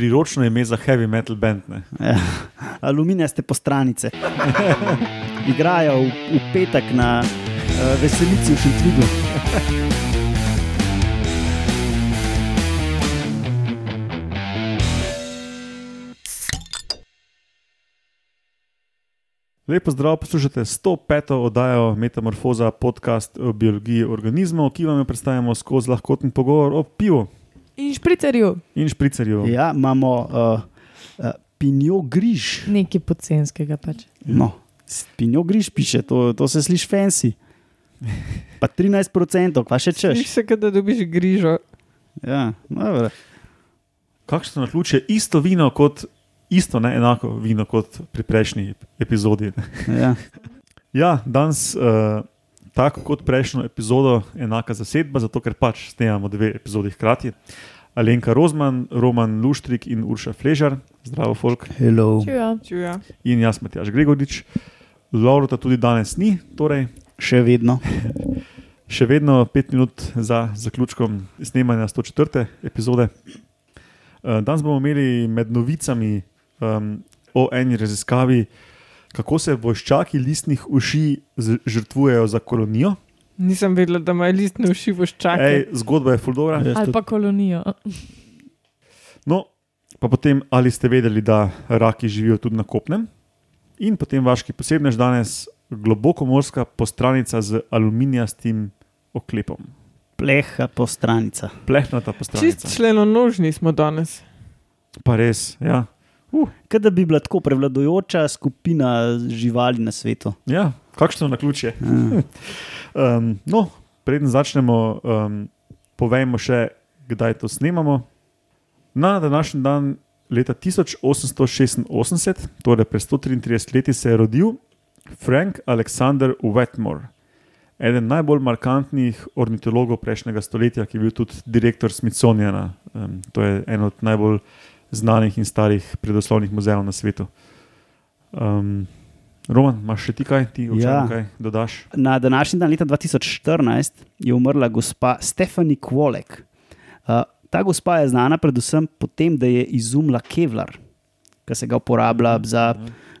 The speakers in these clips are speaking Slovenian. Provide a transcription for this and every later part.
priročno ime za heavy metal band. Ja. Aluminijaste postranice. Igrajo v, v petek na uh, veselici v Šentvidu. Lepo zdrav, poslušate 105. oddajo Metamorfoza, podcast o biologiji organizmov, ki vam jo predstavljamo skozi lahkoten pogovor o pivu In špricerju, in špricerju. Ja, imamo uh, uh, pinjo griž. nekaj pocenskega pač. No, pinjo griž piše, to, to se sliši fancy. Pa 13%, pa še češ. Slišiš se, kot da dobiš grižo. Ja, dobro. Kakšno naključje, isto vino kot. Isto, ne enako vino kot pri prejšnji epizodi. Ja. Ja, danes, uh, tako kot prejšnjo epizodo, enaka zasedba, zato ker pač snemamo dve epizodi hkrati. Alenka Rozman, Roman Luštrik in Urša Fležar, zdravo, folk, Hello. Čuja. Čuja. in jaz, Matjaš Gregorič. Laurota tudi danes ni, torej Še vedno. še vedno pet minut za zaključkom snemanja 104. epizode. Eh, Danes bomo imeli med novicami um, o eni raziskavi, kako se vojščaki listnih uši z- žrtvujejo za kolonijo. Nisem vedela, da imajo listne uši voščake. Ej, zgodba je fuldora. Jaz Ali pa kolonijo. No, pa potem, ali ste vedeli, da raki živijo tudi na kopnem. In potem vaški posebnež danes, globoko morska postranica z aluminijastim oklepom. Pleha postranica. Plehnata Čist postranica. členonožni smo danes. Pa res, ja. Kaj da bi bila tako prevladujoča skupina živali na svetu. Ja, kakšno na ključe. Ja. Um, no, preden začnemo, um, povejmo še, kdaj to snemamo. Na današnji dan, leta 1886, torej pred 133 leti, se je rodil Frank Alexander Wetmore, eden najbolj markantnih ornitologov prejšnjega stoletja, ki je bil tudi direktor Smithsoniana. Um, to je en od najbolj znanih in starih predoslovnih muzejev na svetu. Um, Roman, imaš še ti kaj, ti o čem Ja. kaj dodaš? Na današnji dan, leta 2014, je umrla gospa Stephanie Kwolek. Uh, ta gospa je znana predvsem po tem, da je izumila kevlar, ki se ga uporablja za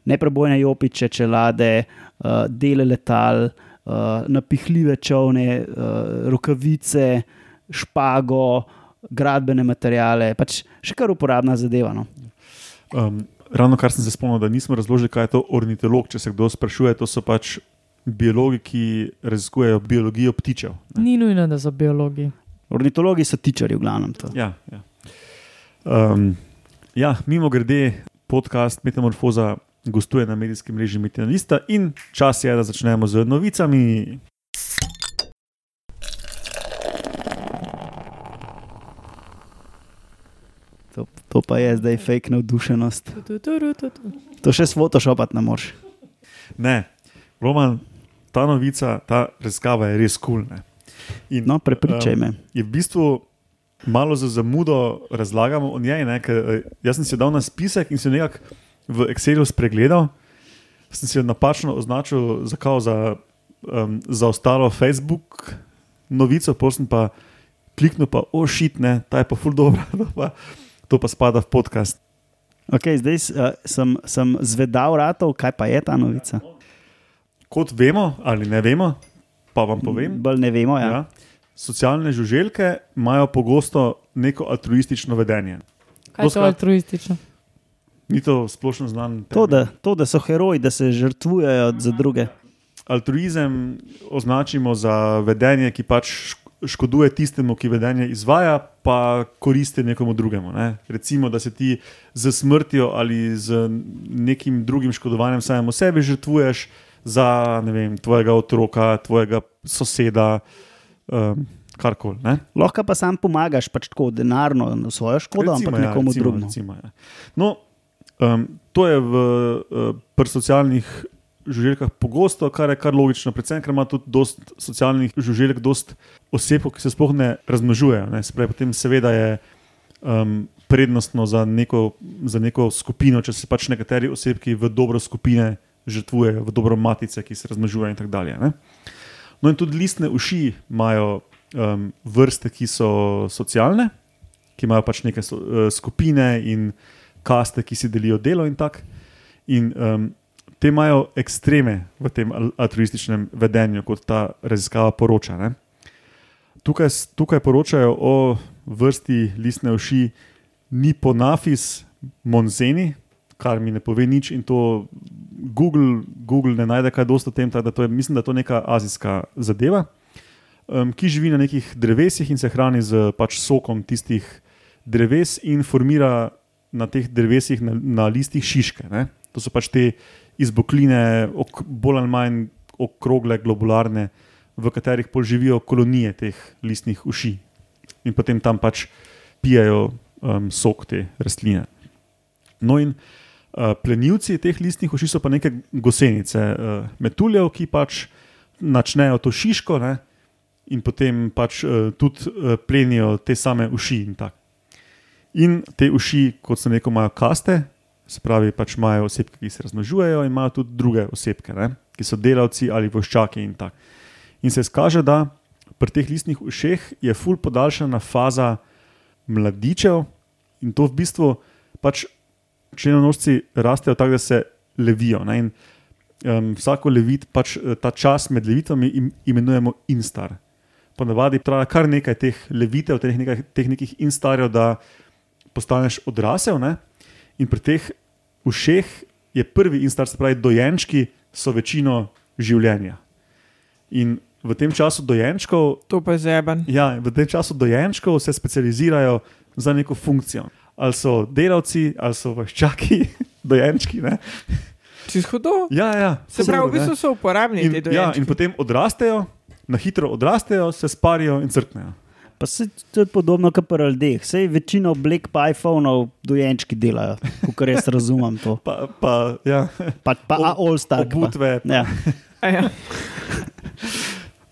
neprebojne jopiče, čelade, uh, dele letal, uh, napihljive čovne, uh, rokavice, špago, gradbene materiale, pač še kar uporabna zadeva. No. Um, ravno kar sem se spomnil, da nismo razložili, kaj je to ornitolog. Če se kdo sprašuje, to so pač biologi, ki raziskujejo biologijo ptičev. ne. Ni nujno, da so biologi. Ornitologi so tičari, v glavnem. To. Ja, ja. Um, ja, mimo grede, podcast Metamorfoza gostuje na medijskem mreži Metina in čas je, da začnemo z novicami. To, pa je zdaj fake navdušenost. Tu, tu, tu, tu, tu. To še s Photoshopati ne moreš. Ne, Roman, ta novica, ta raziskava je res kul. Cool, No, prepričaj me. je v bistvu malo za zamudo razlagamo o njej. Ne, ker, eh, jaz sem si dal na spisek in si jo nekako v Excelu spregledal. Sem si jo napačno označil za, za, um, za ostalo Facebook novico, potem pa kliknil, pa ošitne, ta je pa ful dobro, to pa, to pa spada v podcast. Okay, zdaj uh, sem, sem zvedal, ratov, kaj pa je ta novica. Kot vemo ali ne vemo, pa vam povem. Bolj ne vemo. Ja. Ja, socialne žuželke imajo pogosto neko altruistično vedenje. Kaj je to altruistično? Ni to splošno znan. To, da, to, da so heroji, da se žrtvujejo za druge. altruizem označimo za vedenje, ki pač škoduje tistemu, ki vedenje izvaja, pa koristi nekomu drugemu. Ne? Recimo, da se ti z smrtjo ali z nekim drugim škodovanjem samemu sebi žrtvuješ za vem, tvojega otroka, tvojega soseda, um, karkoli. Lahko pa sam pomagaš, pač tako denarno, na svojo škodo, Recimo, ampak nekomu recimo, drugemu. Recimo, ja. no, um, to je v uh, pri socialnih žuželjkah pogosto, kar je kar logično, predvsem ker ima tudi dost socialnih žuželjk, dost oseb, ki se sploh ne razmnožujejo. Ne. Se pravi, potem seveda je um, prednostno za neko, za neko skupino, če se pač nekateri osebki v dobro skupine žrtvujejo, v dobro matice, ki se razmnožujejo in tako dalje. Ne. No, in tudi listne uši imajo um, vrste, ki so socialne, ki imajo pač neke so, uh, skupine in kaste, ki si delijo delo in tako. In um, te imajo ekstreme v tem al- altruističnem vedenju, kot ta raziskava poroča. Ne. Tukaj, tukaj poročajo o vrsti listne uši Niponafis monzeni, kar mi ne pove nič, in to Google, Google ne najde kaj dosto o tem, da to je, mislim, da je to neka azijska zadeva, um, ki živi na nekih drevesih in se hrani z pač sokom tistih dreves in formira na teh drevesih, na, na listih šiške. Ne? To so pač te izbokline, ok, bolj ali manj okrogle, globularne, v katerih pol živijo kolonije teh listnih uši in potem tam pač pijajo um, sok te rastline. No, in uh, plenilci teh listnih uši so pa neke gosenice, uh, metuljev, ki pač načnejo to šiško ne, in potem pač uh, tudi uh, plenijo te same uši. In, tak. in te uši, kot sem rekel, imajo kaste, se pravi, pač imajo osebke, ki se razmnožujejo, in imajo tudi druge osebke, ne, ki so delavci ali voščaki in tako. In se izkaže, da pri teh listnih ušeh je ful podaljšana faza mladičev in to v bistvu pač členonožci rastejo tako, da se levijo. Ne? In um, vsako levit, pač eh, ta čas med levitvami im, imenujemo instar. Ponavadi traja kar nekaj teh levitev, teh, nekaj, teh nekih instarjev, da postaneš odrasel. Ne? In pri teh ušeh je prvi instar, se pravi, dojenčki so večino življenja. In v tem času dojenčkov To pa je zeben. Ja, v tem času dojenčkov se specializirajo za neko funkcijo. Ali so delavci, ali so vaščaki, dojenčki. Ne? Čez hudo. Ja, ja, Se pravi, v bistvu so uporabni in, ti ja, dojenčki. in potem odrastejo, na hitro odrastejo, se sparijo in crknejo. Pa se to je podobno kot pri ljudeh. Sej večino oblek pa iPhone-ov dojenčki delajo, kot jaz razumem to. Pa, pa, ja, Pa, pa Ob- All-Star. pa- obutve, Ja. A Ja.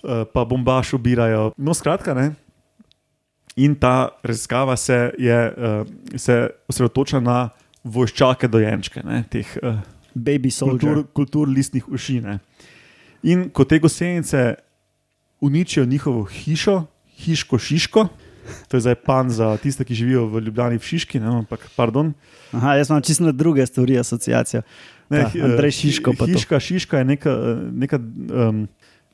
eh, pa bombaš ubirajo. No, skratka, ne. In ta raziskava se, je, eh, se osredotoča na voščake dojenčke, ne, teh eh, Baby soldier. kultur, kultur listnih uši. Ne. In ko te gosenice uničijo njihovo hišo, hiško šiško, to je zdaj pan za tiste, ki živijo v Ljubljani v Šiški, ne, ampak pardon. Aha, jaz imam čisto druge stvari asociacijo. Ne, Ta, Andrej Šiško pa to. Hiška, šiška je neka, neka, um,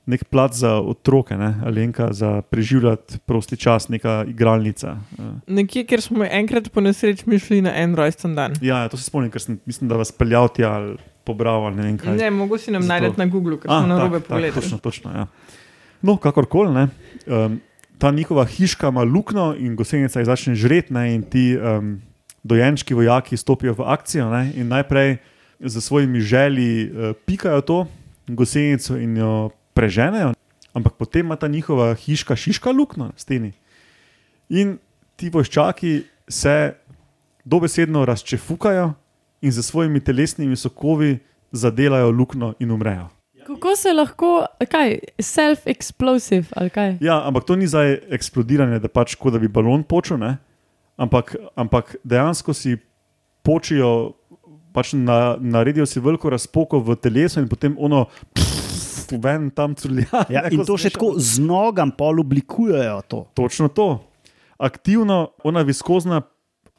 nek plat za otroke, ne, ali enka za preživljati prosti čas, neka igralnica. eh. Nekje, kjer smo enkrat po nesreči šli na en rojsten dan. Ja, ja, to se spomnim, ker sem mislim, da vas peljal tja ali pobral ne vem kaj. Ne, mogoče si nam Zato- najdete na Googlu, ker A, smo na robe pogledali. Točno, točno. Ja. No, kakorkoli. ne, Um, ta njihova hiška ima luknjo in gosenica jih začne žreti, ne, in ti um, dojenčki vojaki stopijo v akcijo ne, in najprej z svojimi želji uh, pikajo to gosenico in jo preženejo, ampak potem ima ta njihova hiška šiška luknjo na steni. In ti voščaki se dobesedno razčefukajo in z svojimi telesnimi sokovi zadelajo luknjo in umrejo. Kako se lahko, kaj, self-explosive ali kaj? Ja, ampak to ni zdaj eksplodiranje, da pač kot da bi balon počel, ne? ampak, ampak dejansko si počijo, pač na, naredijo si veliko razpoko v telesu in potem ono. Pff, ven tam crlja. Ja, in to še tako z nogam pol oblikujejo to. Točno to. Aktivno, ona viskozna,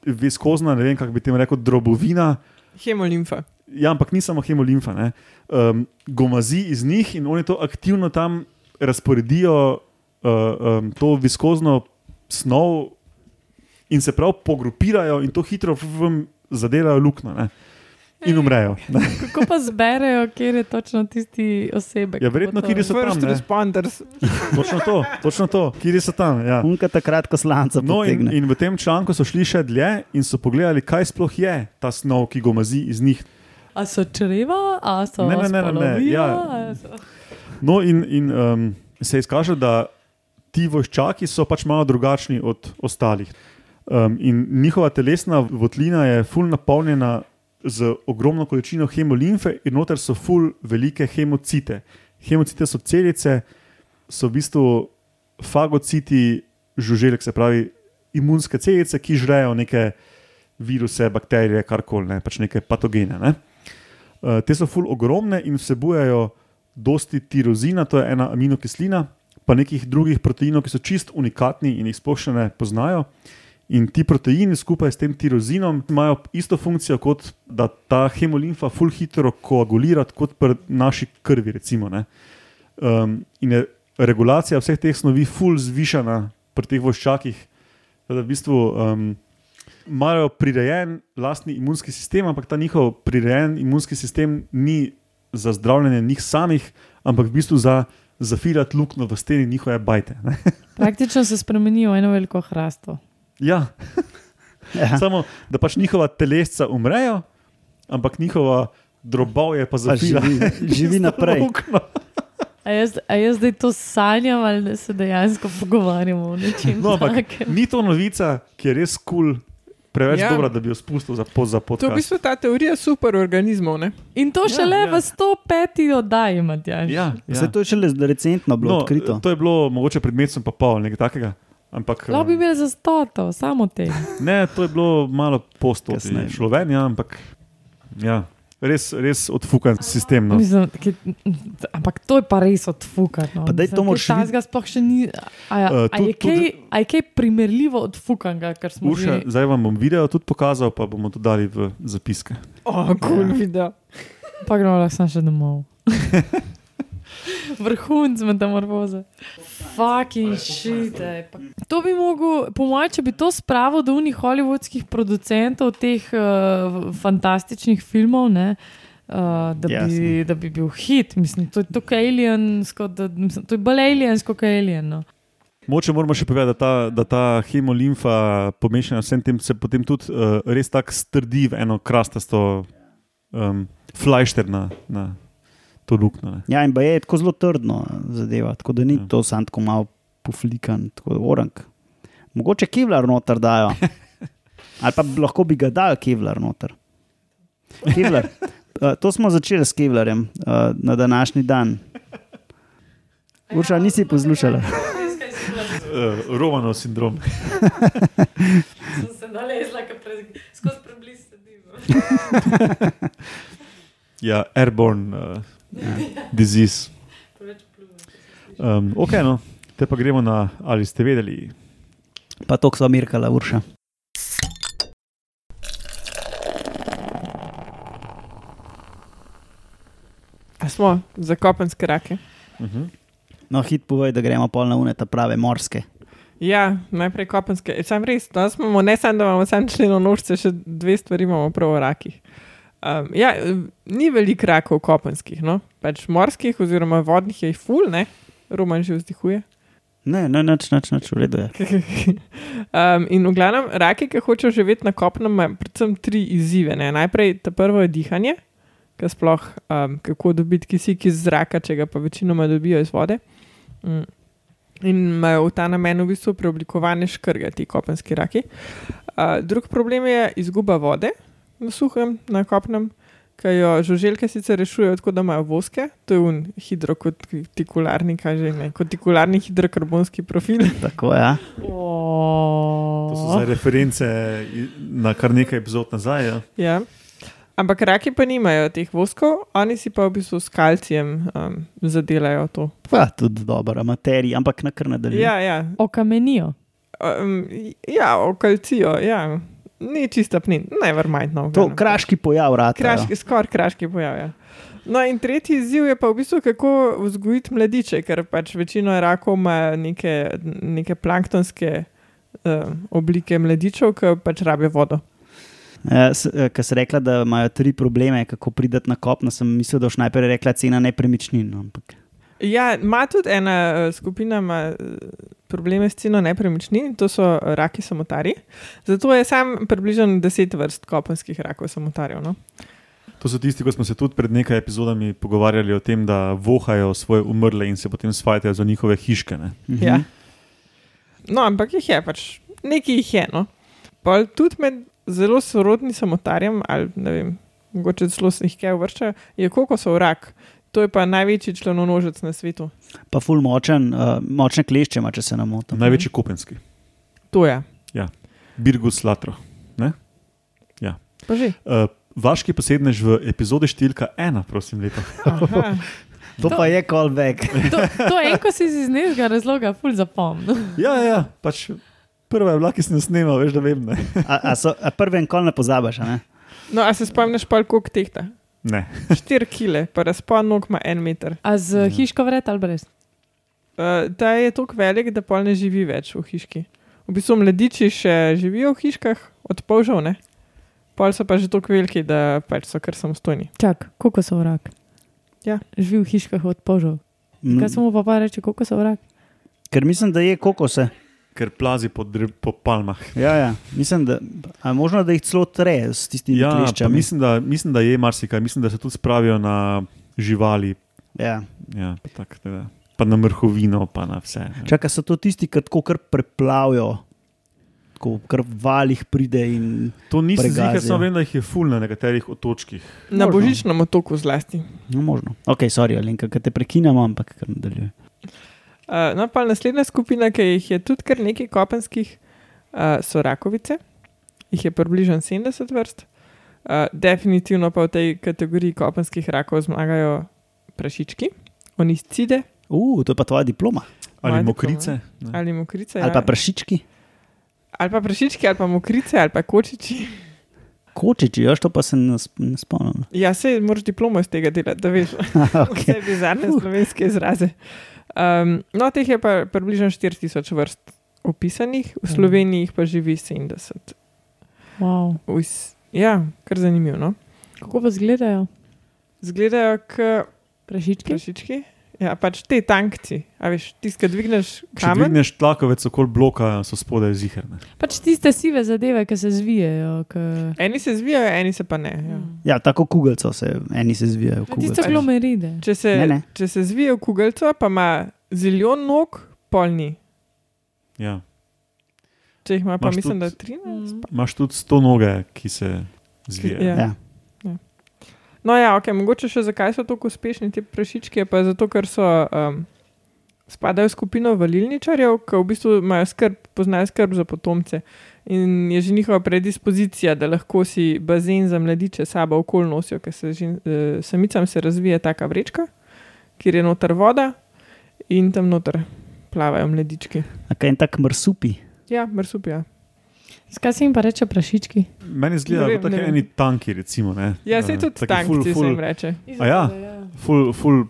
viskozna ne vem kako bi tem rekel, drobovina. Hemolimfa. Ja, ampak ni samo hemolimfa, ne. um, gomazi iz njih in oni to aktivno tam razporedijo, uh, um, to viskozno snov in se prav pogrupirajo in to hitro vam zadelajo luknjo ne. in umrejo. ne. Kako pa zberejo, kje je točno tisti osebek? Ja, verjetno, kjer so tam, First ne. responders. Točno to, točno to, kje so tam. Ja. Unka takrat, ko slanca No, in, potegne. in v tem članku so šli še dlje in so pogledali, kaj sploh je ta snov, ki gomazi iz njih. A so čreva, a so Ne, ne, ne, ne, ne, ja. so- No, in, in um, se izkaže, da ti voščaki so pač malo drugačni od ostalih. Um, in njihova telesna votlina je ful napolnjena z ogromno količino hemolimfe, in noter so ful velike hemocite. Hemocite so celice, so v bistvu fagociti žuželk, se pravi imunske celice, ki žrejo neke viruse, bakterije, karkoli, ne, pač neke patogene. Ne. Uh, te so ful ogromne in vsebujejo dosti tirozina, to je ena aminokislina, pa nekih drugih proteinov, ki so čist unikatni in jih sploh še ne poznajo. In ti proteini skupaj s tem tirozinom imajo isto funkcijo, kot da ta hemolimfa ful hitro koagulira, kot pri naši krvi. Recimo, ne. um, in je regulacija vseh teh snovi ful zvišana pri teh voščakih. Da v bistvu um, imajo prirejen lastni imunski sistem, ampak ta njihov prirejen imunski sistem ni za zdravljenje njih samih, ampak v bistvu za zafirati luknjo v steni njihove bajte. ne. Praktično se spremenijo v eno veliko hrasto. Ja, Ja. samo da pač njihova telesca umrejo, ampak njihova drobovje pa Pa zafira. živi, živi naprej. luknjo. A jaz, a jaz zdaj to sanjam ali da se dejansko pogovarjamo o nečem No, ampak ni to novica, ki je res kul, cool, preveč Ja. ja. dobra, da bi jo spustil za, pod, za To je v podcast. bistvu ta teorija superorganizmov. Ne? In to Ja, šele ja. v 105. oddaji, Matjaž. Ja, ja. Vse to je šele recentno bilo no, odkrito. To je bilo mogoče pred mesecem pa pol, nekaj takega. Ampak, Lahko bi eh, imeli za stoto, samo te. ne, to je bilo malo postopno, šlovenja, ampak ja, res, res odfukan sistem. No. Mislim, ki, ampak to je pa res odfukano. Pa daj to moraš vid- Tazga sploh še ni. A, a, Eh, a, tu- je kaj, a je kaj primerljivo odfukanega, kar smo Urša, že. zdaj vam bom video tudi pokazal, pa bomo to dali v zapiske. O, kul cool Ja. video. Pa gremo lahko še domov. Vrhunc metamorfoze. Fucking shit. ej, pa- To bi mogel, po mojem, če bi to spravil do unih hollywoodskih producentov teh uh, fantastičnih filmov, ne, uh, da, bi, Jasno. da bi bil hit. Mislim, to je tako aliensko, da, mislim, to je bolj aliensko kot alien. No. Moče moramo še povedati, da ta, da ta hemolimfa, pomešana s vsem tem, se potem tudi uh, res tako strdi v eno krastasto um, flajšter na, na to luknjo. ne. Ja, in pa je tako zelo trdno zadeva, tako da ni Ja. to sam tako malo poflikan, tako orang. Mogoče kevlar noter dajo. Ali pa lahko bi ga dal kevlar noter. Kevlar. Uh, to smo začeli s kevlarjem uh, na današnji dan. Urša, nisi poslušala. Uh, Romanov sindrom. Sem se nalezla, skozi prebliž sedim. Ja, airborne uh, disease. Um, ok, no, te pa gremo na ali ste vedeli. Pa to, so Mirkala, Urša. A smo za kopenske rake. Uh -huh. No, hit povej, da gremo pol na uneta prave morske. Ja, najprej kopenske. Sam res, no, smo, ne samo, da imamo sam členo nožce, še dve stvari imamo prav o rakih. Um, ja, ni veliko rakov kopenskih, no? pač morskih oziroma vodnih je jih ful, ne? Roman že vzdihuje. Ne, ne, nič, nič, nič, v redu je. um, in v glavnem, raki, ki hočejo živeti na kopnem, imajo predvsem tri izzive. Ne? Najprej, ta prvo je dihanje, ki sploh um, kako dobiti kisik iz zraka, če ga pa večinoma dobijo iz vode. Mm. In imajo v ta namen v bistvu preoblikovane škrge, ti kopenski raki. Uh, drug problem je izguba vode na suhem, na kopnem. Ki jo žuželke sicer rešujejo tako, da imajo voske, to je un hidrokortikularni, kaže ne, kortikularni hidrokarbonski profil. Tako je. Ja. To so zdaj reference na kar nekaj epizod nazaj. Ja. Ja. Ampak raki pa nimajo teh voskov, oni si pa v bistvu s kalcijem um, zadelajo to. Pa tudi dobra materija, ampak na kar nadalje. Ja, ja, Okamenijo. um, ja okalcijo, ja. Ni čista plin, never mind. No, To glavnem. kraški pojav, rata. kraški, skoraj kraški pojav. Ja. No, in tretji izziv je pa v bistvu, kako vzgojiti mladiče, ker pač večino rakov ima neke, neke planktonske uh, oblike mladičev, ki pač rabijo vodo. Ker si rekla, da imajo tri probleme, kako prideti na kopno, sem mislil, da boš najprej rekla cena nepremičnin. no, Ampak Ja, ima tudi ena uh, skupina ima, uh, probleme s ceno nepremičnin, to so raki samotari. Zato je sam približno deset vrst kopenskih rakov samotarjev. No? To so tisti, ko smo se tudi pred nekaj epizodami pogovarjali o tem, da vohajo svoje umrle in se potem svajtajo za njihove hiške. Ne? Mhm. Ja. No, ampak jih je pač, nekaj jih je. No? Pol tudi med zelo sorodnim samotarjem, ali ne vem, mogoče celo se jih kaj vršča, je kokosov rak. To je pa največji členonožec na svetu. Pa ful močen, uh, močne klešče ima, če se ne motim. Največji kopenski, To je. Birgus Latro. Pa že. Uh, vaški posednež v epizodi številka ena, prosim, lepo. Aha. To pa je callback. To, to je ko si iz nekega razloga ful zapomnil. Ja, ja, pač Prva je bila, ki sem jo snimal, veš, da vem. Ne. A, a, so, a prvi en kol ne pozabiš, a ne? No, a se spomniš pa, koliko tehta? Ne. 4 kile, pa razpon nog ima 1 meter. A z Ja. hiško vred ali brez? Uh, ta je tako velik, da pol ne živi več v hiški. V bistvu mladiči še živijo v hiškah, od polžav ne. Pol so pa že tako veliki, da pač so kar samostojni. Čak, koliko so vrak? Ja. Živi v hiškah od požov. Mm, Kaj se mu pa pa reče, koliko so vrak? Ker mislim, da je kokose. Ker plazi po, dre- po palmah. Ja, ja. Mislim, da, a možno, da jih celo tre s tistimi Ja, kleščami. mislim, da, mislim, da je marsikaj. Mislim, da se tudi spravijo na živali, Ja. ja, pa, tak, da, pa na mrhovino, pa na vse. ne. Čakaj, so to tisti, ki tako kar preplavijo, tako kar v valih pride in To nisem pregazijo. ziger, samo vem, da jih je ful na nekaterih otočkih. Na Možno. božičnem otoku zlasti. no, možno. Ok, sorry, Alenka, ker te prekinjamo, ampak kar nadaljuje. Uh, no, pa naslednja skupina, ki jih je tudi kar nekaj kopenskih, uh, so rakovice. Jih je približno 70 vrst. Uh, definitivno pa v tej kategoriji kopenskih rakov zmagajo prašički, oniscide Uh, to je pa tvoja diploma. Ali Moja mokrice. ne. ali mokrice. Ali pa prašički, ali pa prašički, ali pa mokrice, ali pa kočiči. kočiči, jož to pa se ne, ne spomnim. Ja, se moraš diplomo iz tega delati, da veš okay. vse bizarne slovenske izraze. Um, no, teh je pa približno 4000 vrst opisanih, v Sloveniji jih pa živi 70. Wow. Vs, ja, kar zanimivo. No? Kako pa izgledajo? Zgledajo kot Prašički? prašički. Ja, pač te tankci. A veš, tisti, ki dvigneš Če kamen. dvigneš tlakovec okoli bloka, so spodaj ziherne. Pač tiste sive zadeve, ki se zvijejo. Ki... Eni se zvijajo, eni se pa ne. Ja. Ja, tako kugelco se, eni se zvijajo. Tisto kugelco. glomeride. Če, se, Ne, ne. če se zvije v kugelco, pa ima zilijon nog, polni. Ja. Če jih ima, pa Imaš mislim, da tudi- 13. Mm. Imaš tudi sto noge, ki se zvijajo. Ja. Ja. No, ja, okay, mogoče še zakaj so tako uspešni ti prašički, je pa zato, ker so. Um, Spadajo v skupino valilničarjev, ki v bistvu imajo skrb, poznajo skrb za potomce. In je že njihova predispozicija, da lahko si bazen za mladiče sabo okoli nosijo, ker se žin, eh, samicam se razvije taka vrečka, kjer je noter voda in tam noter plavajo mladički. Kaj en tak mrsupi. Ja, mrsupija. Skaj se jim pa reče prašički? Meni zgleda, taki vem. eni tanki. Recimo, ne. Ja, se Eh, tudi taki tank, ful- se ful- jim reče. A ja? Ful, ful,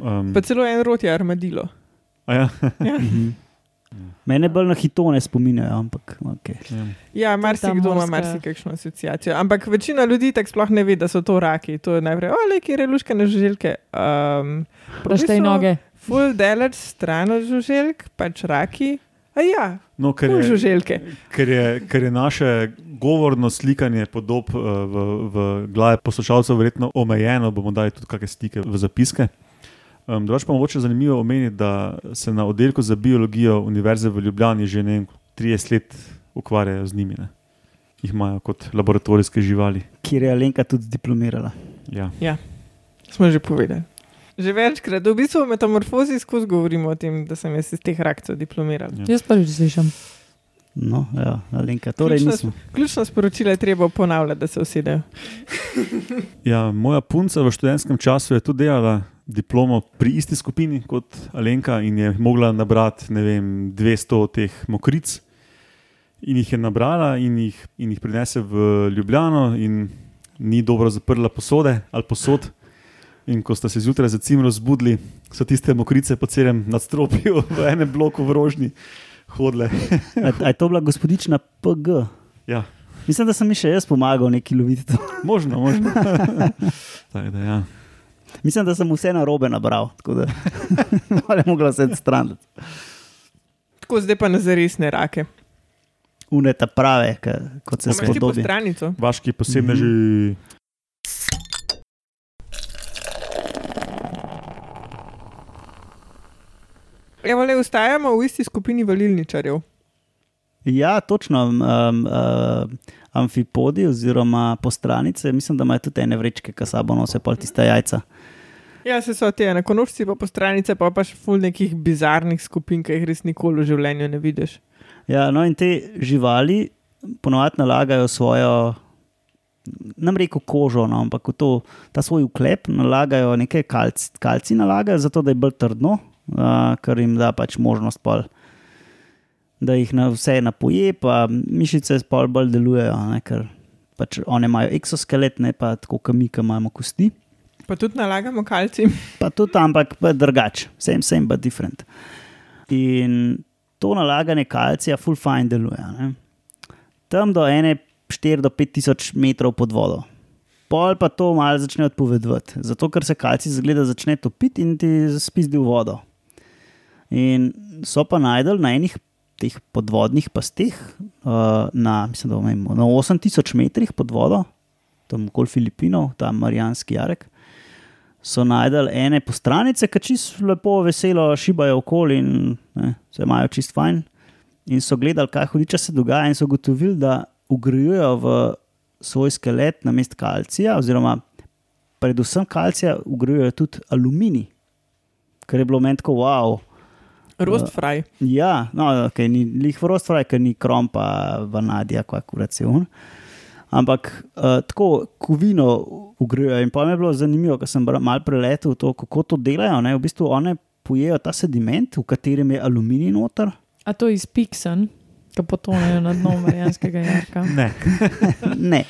um, Pa celo en rot je armadilo. a ja, Ja, Mhm. Mene bolj na hitone spominjajo, ampak okay. ja. ja marsikdo ima marsikakšno asociacijo. Ampak večina ljudi tako sploh ne ve, da so to raki. To je najprej, ole, kje je luškane žuželke. Um, Praštej noge. Full delač stran od žuželk, pač raki. A ja, No, ker je, žuželke. ker, je, ker je naše govorno slikanje podob uh, v, v glavi poslušalcev verjetno omejeno, bomo dali tudi kakšne stike v zapiske. Um, Drugač pa mogoče zanimivo omeniti, da se na oddelku za biologijo Univerze v Ljubljani že ne vem, 30 let ukvarjajo z njimi. Ne. Jih imajo kot laboratorijske živali. kjer je Alenka tudi diplomirala. Ja. Smo že povedali. Že večkrat, v bistvu v metamorfozi skozi govorimo o tem, da sem jaz iz teh rakcev diplomiral. Ja. Jaz prvič slišim. No, ja, Alenka, torej Ključno nismo. Ključno sporočilo je treba ponavljati, da se usedejo. Ja, moja punca v študentskem času je tudi delala diplomo pri isti skupini kot Alenka in je mogla nabrati ne vem, 200 teh mokric. In jih je nabrala in jih, in jih prinese v Ljubljano, in ni dobro zaprla posode ali posod. In ko sta se zjutraj za cimro zbudili, so tiste mokrice po celem nadstropju v enem bloku v rožni hodile. A, a je to bila gospodična PG? Ja, Mislim, da sem mi še jaz pomagal neki loviti to. možno, možno. Da, ja. Mislim, da sem vse na robe nabral, tako da ne mogla se stran. Tako zdaj pa na zaresne rake. Uneta prave, ka, kot se spodobi. Vaški posebneži. Mm -hmm. Evo, le ustajamo v isti skupini valilničarjev. Ja, točno. Um, uh, amfipodi oziroma postranice, mislim, da imajo tudi ene vrečke, ki sabo nosijo pol tiste jajca. Ja, se so te enakonožci, pa po stranice, pa pač ful nekih bizarnih skupin, ki jih res nikoli v življenju ne vidiš. Ja, no in te živali ponovadi nalagajo svojo, nam reko kožo, no, ampak v to, ta svoj uklep nalagajo nekaj kalci, kalci nalagajo, zato da je bolj trdno, uh, kar jim da pač možnost pol da jih na vse napoje, pa mišice spol bolj delujejo, ne, ker pač one imajo eksoskelet, ne pa tako, kot mi, ki imamo kosti. Pa tudi nalagamo kalci. Pa tudi, ampak pa drugače, same, same, but different. In to nalaganje kalcija, full fine deluje. Ne. Tam do ene 4 do 5 tisoč metrov pod vodo. Pol pa to malo začne odpovedovati, zato ker se kalci zgleda začne topiti in ti spizdi v vodo. In so pa najdel na enih teh podvodnih pasteh, uh, na, mislim, da vem, na 8000 metrih pod vodo, tam okoli Filipinov, tam Marijanski jarek, so najdel ene postranice, ki čisto lepo, veselo šibajo okoli in ne, se imajo čist fajn. In so gledali, kaj hudiča se dogaja, in so ugotovili, da ugrajujejo v svoj skelet na mest kalcija, oziroma predvsem kalcija, ugrajujejo tudi aluminij, kar je bilo meni tako wow. Rost fraj. Ja, no, okay, ni lih rost fraj, ker ni krom, pa vanadija, kuracijon. Ampak uh, tako kovino ugrijo. In pa mi je bilo zanimivo, ker sem mal preletel to, kako to delajo. Ne? V bistvu one pojejo ta sediment, v katerem je aluminij noter. A to iz Pixen, ki potonejo na dno Marijanskega jarka. Ne. ne,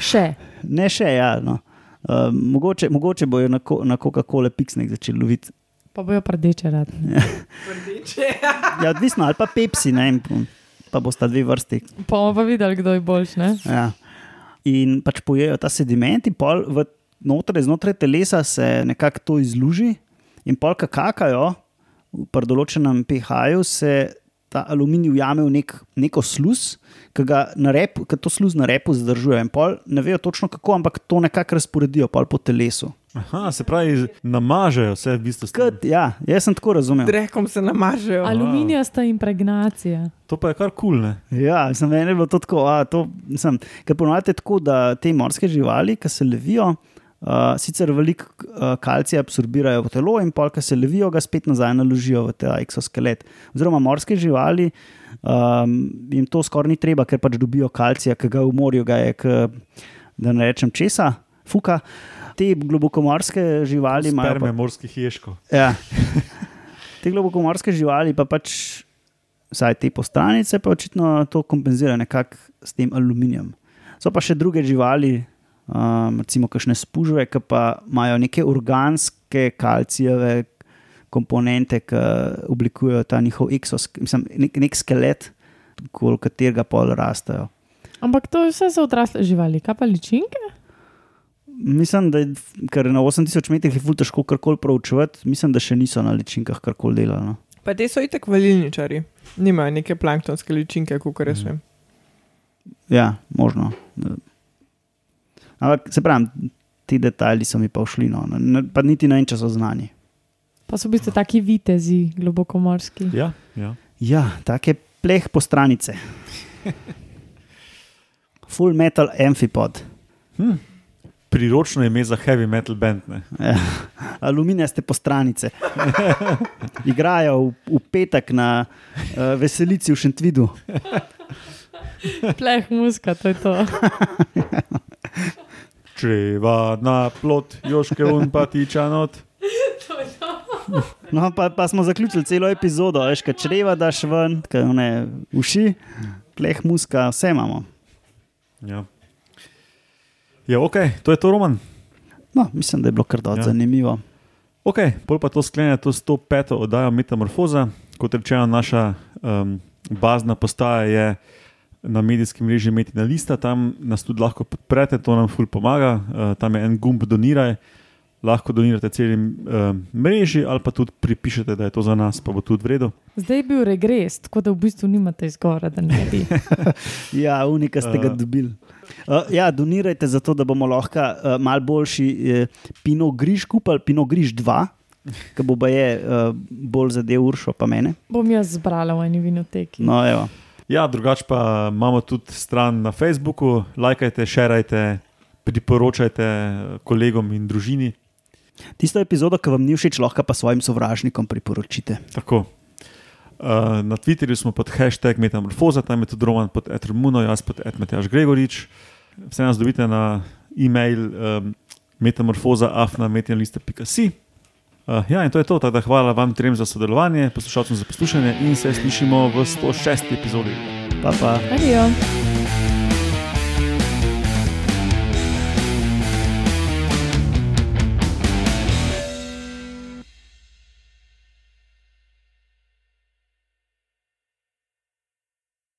Še. ne še, ja. No. Uh, mogoče, mogoče bojo na, ko, na Coca-Cola Pixnek začeli loviti. Pa bojo prdeče rad. Ja, odvisno, ali pa Pepsi, ne, in pa bosta dve vrsti. Pa bomo pa videli, kdo je boljši. ne? Ja. In pač pojejo ta sediment, in pol v notraj, znotraj telesa se nekako to izluži, in pol, ki kakajo, pri določenem pH-ju se ta aluminij ujame v nek, neko sluz, ki ga na repu, ki to sluz na repu zadržuje. In pol ne vejo točno kako, ampak to nekako razporedijo pol po telesu. Aha, se pravi, namažejo vse v bistvu. Kad, ja, jaz sem tako razumel. Drekom se namažejo. Aluminijasta impregnacija. To pa je kar kul, cool, ne? Ja, sem meni je bilo to tako. A, to, sem, ker ponovadi je tako, da te morske živali, ki se levijo, uh, sicer veliko uh, kalcija absorbirajo v telo, in pol, ki se levijo, ga spet nazaj naložijo v ta eksoskelet. Oziroma, morske živali, um, jim to skoraj ni treba, ker pač dobijo kalcija, ki ga v morju, ga je, k, da ne rečem česa, fuka. Te globokomorske živali imajo. Sperme morskih ježkov. Ja. Te globokomorske živali pa pač, vsaj te postranice, pa očitno to kompenzirajo nekako s tem aluminijem. So pa še druge živali, um, recimo kakšne spužve, ki pa imajo neke organske kalcijeve komponente, ki oblikujejo ta njihov exoskelet, nek, nek skelet, okoli katerega pol rastejo. Ampak to je vse za odrasle živali, kaj pa ličinke? Mislim, da je, ker na 8000 metrih je ful težko karkoli proučevati, mislim, da še niso na ličinkah karkoli delali. No. Pa te so itek valilničari. Nimajo neke planktonske ličinke, kot jaz vem. Ja, možno. Ampak se pravi, ti detajli so mi pa všli, no. Pa niti ne vem, če so znani. Pa so v bistvu taki vitezi, globokomorski. Ja, ja. Ja, take pleh po stranice. Full metal amphipod. Hm. Priročno ime za heavy metal band. Ne? Ja. Aluminijaste po stranice. Igrajo v, v petek na uh, veselici v Šentvidu. Pleh muska, to je to. Čreva na plot, joške un pa tiča not. No, pa, pa smo zaključili celo epizodo, veš, kaj čreva daš ven, kaj ne uši, pleh muska, vse imamo. Ja. Ja, ok, to je to roman. No, mislim, da je bilo kar dosti Ja. zanimivo. Ok, pol pa to sklene to 105. oddajo Metamorfoza. Kot rečeno, naša um, bazna postaja je na medijskem mreži Metina Lista, tam nas tudi lahko podprete, to nam ful pomaga. Uh, tam je en gumb doniraj, lahko donirate celim uh, mreži ali pa tudi pripišete, da je to za nas, pa bo tudi v redu. Zdaj je bil regres, tako da v bistvu nimate izgovora, da ne bi. Ja, unika ste ga Uh. dobili. Uh, ja, donirajte za to, da bomo lahko uh, mal boljši eh, Pino Griž kupili, Pino Griž 2, ki bo pa je uh, bolj zadev Uršo pa mene. Bom jaz zbrala v eni vinoteki. No, evo. Ja, drugače pa imamo tudi stran na Facebooku, lajkajte, šerajte, priporočajte eh, kolegom in družini. Tisto epizodo, ki vam ni všeč, lahko pa svojim sovražnikom priporočite. Tako. Uh, na Twitterju smo pod hashtag Metamorfoza, tam je tudi Roman pod Etromuno, jaz pod Edmetaš Gregorič. Vse nas dobite na e-mail um, metamorfoza.afna.metina.si. Uh, ja, in to je to. Tako da hvala vam trem za sodelovanje, poslušalcem za poslušanje in se slišimo v 106. epizodi. Pa pa. Adijo.